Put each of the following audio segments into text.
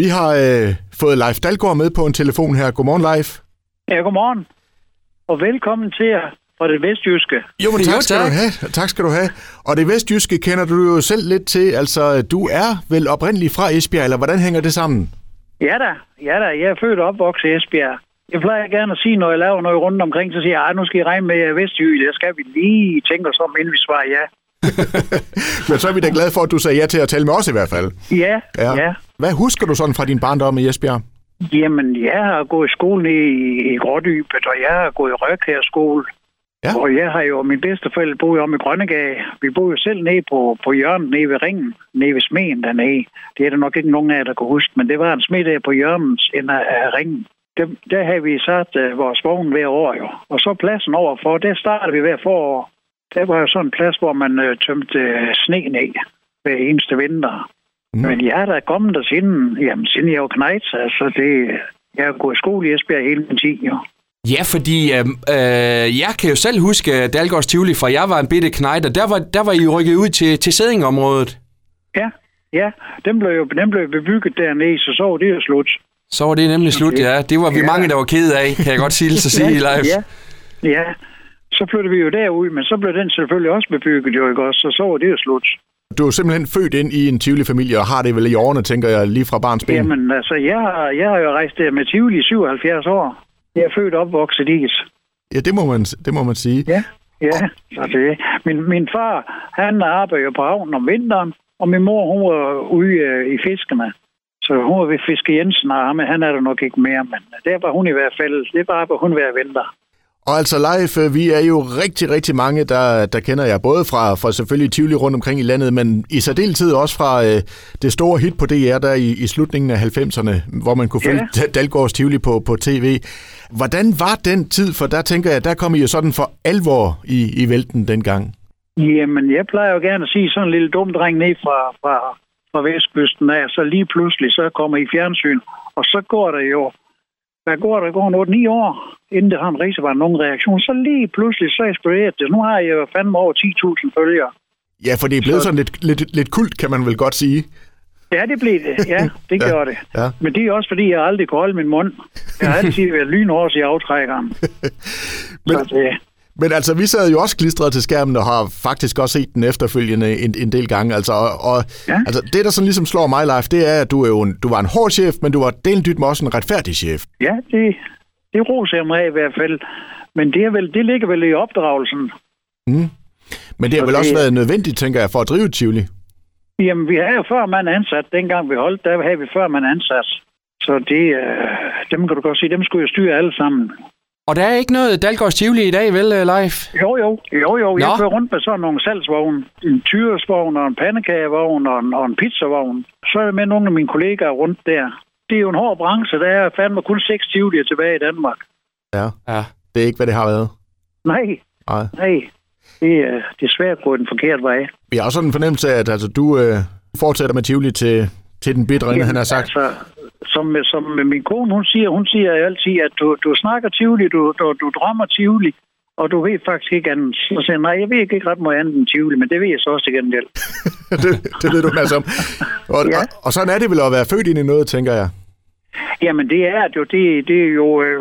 Vi har øh, fået Leif Dalgaard med på en telefon her. Godmorgen, Leif. Ja, godmorgen. Og velkommen til jer fra det vestjyske. Jo, men tak, Jo, skal tak. du have. Tak skal du have. Og det vestjyske kender du jo selv lidt til. Altså, du er vel oprindelig fra Esbjerg, eller hvordan hænger det sammen? Ja da, ja da. Jeg er født og opvokset i Esbjerg. Jeg plejer gerne at sige, når jeg laver noget rundt omkring, så siger jeg, "Ej, nu skal I regne med, at jeg er vestjyde. Skal vi lige tænke os om, inden vi svarer ja. Men så er vi da glade for, at du sagde ja til at tale med os i hvert fald. Ja, ja. ja. Hvad husker du sådan fra din barndom i Esbjerg? Jamen, jeg har gået i skole nede i, i Grådybet, og jeg har gået i Røkær skole. Ja. Og jeg har jo, min bedsteforældre boede om i Grønnegade. Vi boede jo selv nede på, på hjørnet, nede ved ringen, nede ved smeden dernede. Det er der nok ikke nogen af jer, der kan huske, men det var en smed der på hjørnet ende af, af ringen. Der, der havde vi sat uh, vores vogn hver år jo. Og så pladsen overfor, der startede vi hver forår. Der var jo sådan en plads, hvor man uh, tømte uh, sne ned hver eneste vinter. Mm. Men jeg er da kommet der siden, jamen, siden jeg var knægt, altså det, jeg har gået i skole i Esbjerg hele min tid, jo. Ja, fordi øh, øh, jeg kan jo selv huske Dalgårds Tivoli, fra jeg var en bitte knejt, og der var, der var I rykket ud til, til sædingområdet. Ja, ja, den blev jo den blev bebygget dernede, så så var det jo slut. Så var det nemlig slut, ja. Det var vi Ja. mange, der var ked af, kan jeg godt sige, så sige live. ja, ja. Så flyttede vi jo derud, men så blev den selvfølgelig også bebygget jo, ikke også? Så så var det jo slut. Du er simpelthen født ind i en Tivoli-familie, og har det vel i årene, tænker jeg, lige fra barns ben. Jamen, altså, jeg, jeg har jo rejst der med Tivoli i 77 år. Jeg er født og opvokset i det. Ja, det må man, det må man sige. Ja, ja. Så det. Min, min far, han arbejder jo på havnen om vinteren, og min mor, hun var ude øh, i fiskerne. Så hun var ved Fiske Jensen, og ham, han er der nok ikke mere, men der var hun i hvert fald, det var hvor hun hver vinter. Og altså live, vi er jo rigtig, rigtig mange, der, der kender jer, både fra, fra selvfølgelig Tivoli rundt omkring i landet, men i særdeleshed også fra øh, det store hit på DR, der i, i slutningen af 90'erne, hvor man kunne Ja. følge. Dalgårds Tivoli på, på tv. Hvordan var den tid? For der tænker jeg, der kom I jo sådan for alvor i, i vælten dengang. Jamen, jeg plejer jo gerne at sige sådan en lille dum dreng ned fra, fra, fra vestkysten af, så lige pludselig, så kommer I fjernsyn, og så går der jo, hvad går der, går noget 9 år, inden det har en rejse, var nogen reaktion, så lige pludselig, så eksploderer det. Nu har jeg jo fandme over 10.000 følgere. Ja, for det er blevet Så- sådan lidt, lidt, lidt kult, kan man vel godt sige. Ja, det blev det. Ja, det Ja, gjorde det. ja. Men det er også, fordi jeg aldrig kunne holde min mund. Jeg har altid været lynhårs i aftrækkeren. Men, Så det, men altså, vi sad jo også klistret til skærmen og har faktisk også set den efterfølgende en, en del gange. Altså, og, og Ja. altså, det, der sådan ligesom slår mig, Leif, det er, at du, er jo en, du var en hård chef, men du var deldyt med også en retfærdig chef. ja, det, det roser jeg mig af i hvert fald. Men det, er vel, det ligger vel i opdragelsen. Mm. Men det har vel også det- været nødvendigt, tænker jeg, for at drive Tivoli. Jamen, vi havde jo før man ansat. Dengang vi holdt, der havde vi før man ansat. Så det, øh, dem kan du godt sige, dem skulle jo styre alle sammen. Og der er ikke noget Dalgårds Tivoli i dag, vel, Leif? Jo, jo, jo, jo. Jeg Nå. kører rundt med sådan nogle salgsvogne. En tyresvogn og en pandekagevogn og en, og en pizzavogn. Så er jeg med nogle af mine kollegaer rundt der. Det er jo en hård branche. Der er fandme kun seks tivolier tilbage i Danmark. Ja. Ja. Det er ikke, hvad det har været. Nej, Nej. nej. Det er, det er svært at gå den forkerte vej. Jeg har også sådan en fornemmelse af, at altså, du øh, fortsætter med Tivoli til, til den bitre ende, han har sagt. Altså, som, som min kone, hun siger, hun siger altid, at du, du snakker Tivoli, du, du, du drømmer Tivoli, og du ved faktisk ikke andet. Så siger nej, jeg ved ikke ret meget andet end Tivoli, men det ved jeg så også til gengæld. det, det ved du en masse om. Og, Ja. og, og sådan er det vel at være født ind i noget, tænker jeg. Jamen, det er det jo, det, det er jo... Øh,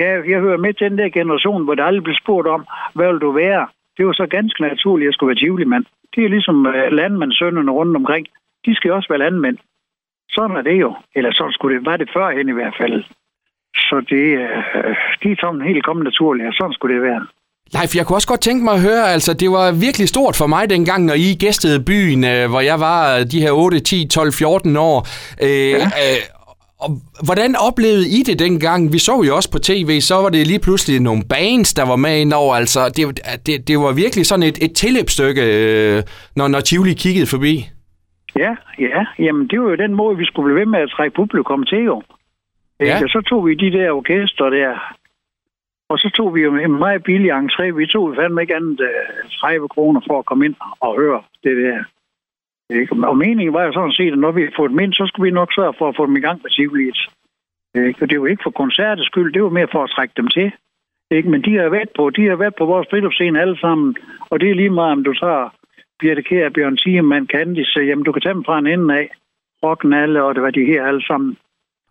ja, jeg hører med til den der generation, hvor der aldrig blev spurgt om, hvad vil du være? Det var så ganske naturligt, at jeg skulle være Tivoli-mand. Det er ligesom øh, landmandssønnerne rundt omkring. De skal også være landmænd. Sådan er det jo. Eller sådan skulle det, var det førhen i hvert fald. Så det, øh, det er sådan helt kommet naturligt, og sådan skulle det være. Leif, jeg kunne også godt tænke mig at høre, altså det var virkelig stort for mig dengang, når I gæstede byen, øh, hvor jeg var de her 8, 10, 12, 14 år. Øh, ja. øh, og hvordan oplevede I det dengang? Vi så jo også på tv, så var det lige pludselig nogle bands, der var med indover. Altså, det, det, det var virkelig sådan et, et tilløbsstykke, øh, når, når Tivoli kiggede forbi. Ja, ja. Jamen, det var jo den måde, vi skulle blive ved med at trække publikum til, jo. Ja. Ja. Så tog vi de der orkester der, og så tog vi jo en meget billig entré. Vi tog fandme ikke andet uh, 30 kroner for at komme ind og høre det der. Ikke? Og meningen var jo sådan set, at når vi får dem ind, så skulle vi nok sørge for at få dem i gang med Tivoliet. Ikke? Og det var ikke for koncertets skyld, det var mere for at trække dem til. Ikke? Men de har været på, de har været på vores friluftscene alle sammen, og det er lige meget, om du tager Birte Kjær, Bjørn Thielmann, Candice, jamen du kan tage dem fra en ende af. rocknalle, og det var de her alle sammen.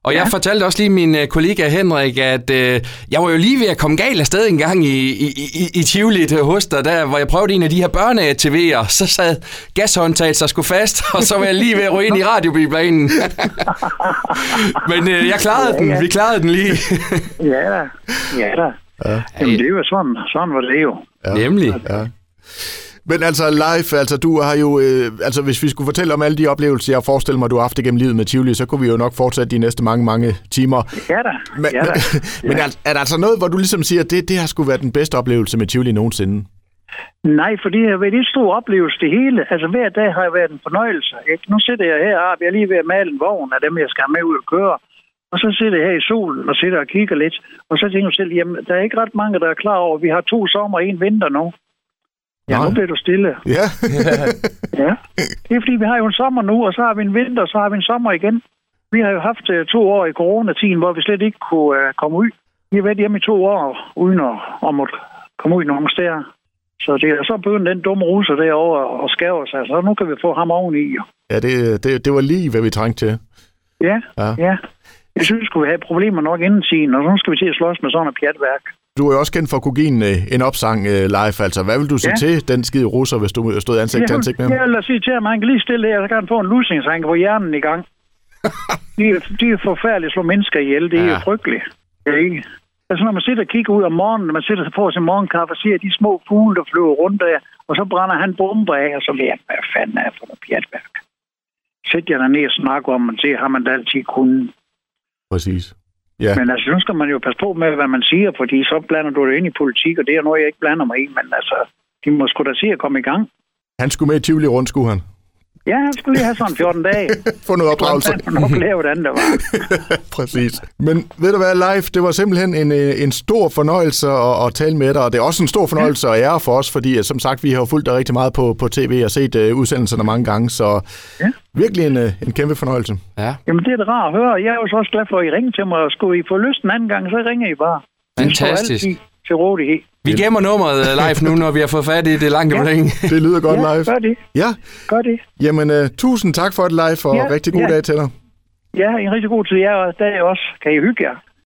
Og jeg Ja. fortalte også lige min øh, kollega Henrik, at øh, jeg var jo lige ved at komme galt af sted en gang i, i, i, i Tivoli til hos dig, der, hvor jeg prøvede en af de her børne-TV'er. Så sad gashåndtaget sig sgu fast, og så var jeg lige ved at ryge ind i radiobiplanen. Men øh, jeg klarede Ja, den, ja. vi klarede den lige. Ja da, ja da. Ja. Jamen, det jo sådan, sådan var det jo. Ja. Nemlig. Ja. Men altså live, altså du har jo, øh, altså hvis vi skulle fortælle om alle de oplevelser, jeg forestiller mig, du har haft igennem livet med Tivoli, så kunne vi jo nok fortsætte de næste mange, mange timer. Ja da, Men, ja da. men er, er der altså noget, hvor du ligesom siger, at det, det har skulle være den bedste oplevelse med Tivoli nogensinde? Nej, for det har været en stor oplevelse det hele. Altså hver dag har været en fornøjelse. Ikke? Nu sidder jeg her, og jeg er lige ved at male en vogn af dem, jeg skal med ud og køre. Og så sidder jeg her i solen og sidder og kigger lidt. Og så tænker jeg selv, jamen, der er ikke ret mange, der er klar over, at vi har to sommer og en vinter nu. Ja, Nej. nu bliver du stille. Ja, Ja. Det er fordi, vi har jo en sommer nu, og så har vi en vinter, og så har vi en sommer igen. Vi har jo haft øh, to år i coronatiden, hvor vi slet ikke kunne øh, komme ud. Vi har været hjemme i to år, uden at, at måtte komme ud nogen steder. Så det er så begyndt den dumme russer derovre at skære sig. Så nu kan vi få ham oveni. ja det, det, det var lige, hvad vi trængte til. Ja, Ja. ja. Jeg synes, skulle vi have problemer nok inden tiden, og så nu skal vi til at slås med sådan et pjatværk. Du er jo også kendt for at kunne give en, øh, en opsang øh, live, altså hvad vil du sige Ja. til den skide russer, hvis du stod ansigt til ansigt med ham? Jeg vil sige til ham, at han kan lige stille her, så kan han få en lussing, så han kan få hjernen i gang. de, er, de er forfærdelige at slå mennesker ihjel. Det er ja. Jo frygteligt. Ikke? Altså, når man sidder og kigger ud om morgenen, når man sidder og får sin morgenkaffe og ser de små fugle, der flyver rundt der, og så brænder han bomber af, og så vil jeg, hvad fanden er for noget pjatværk? Sæt jer ned og snakke om, man ser, har man da altid kunnet. Præcis. Ja, Men altså, nu skal man jo passe på med, hvad man siger, fordi så blander du det ind i politik, og det er noget, jeg ikke blander mig i, men altså, de må sgu da se at komme i gang. han skulle med i Tivoli rundt, skulle han. Ja, han skulle lige have sådan 14 dage. Få noget opdragelse. Han nok hvordan det var. Præcis. Men ved du hvad, live, det var simpelthen en, øh, en stor fornøjelse at, at tale med dig, og det er også en stor fornøjelse og ære for os, fordi øh, som sagt, vi har jo fulgt dig rigtig meget på, på tv og set uh, udsendelserne mange gange, så Ja. virkelig en, en kæmpe fornøjelse. Ja. Jamen, det er da rart at høre. Jeg er jo så også glad for, at I ringer til mig, og skulle I få lyst en anden gang, så ringer I bare. Jeg står Fantastisk. altid til rådighed. Vi gemmer nummeret øh, live nu, når vi har fået fat i det langt om længe. Det lyder godt Ja, live. gør det. Ja, Gør det. jamen uh, tusind tak for det live, og Ja, rigtig god ja. dag til dig. Ja, en rigtig god tid jer, og er også. Kan I hygge jer?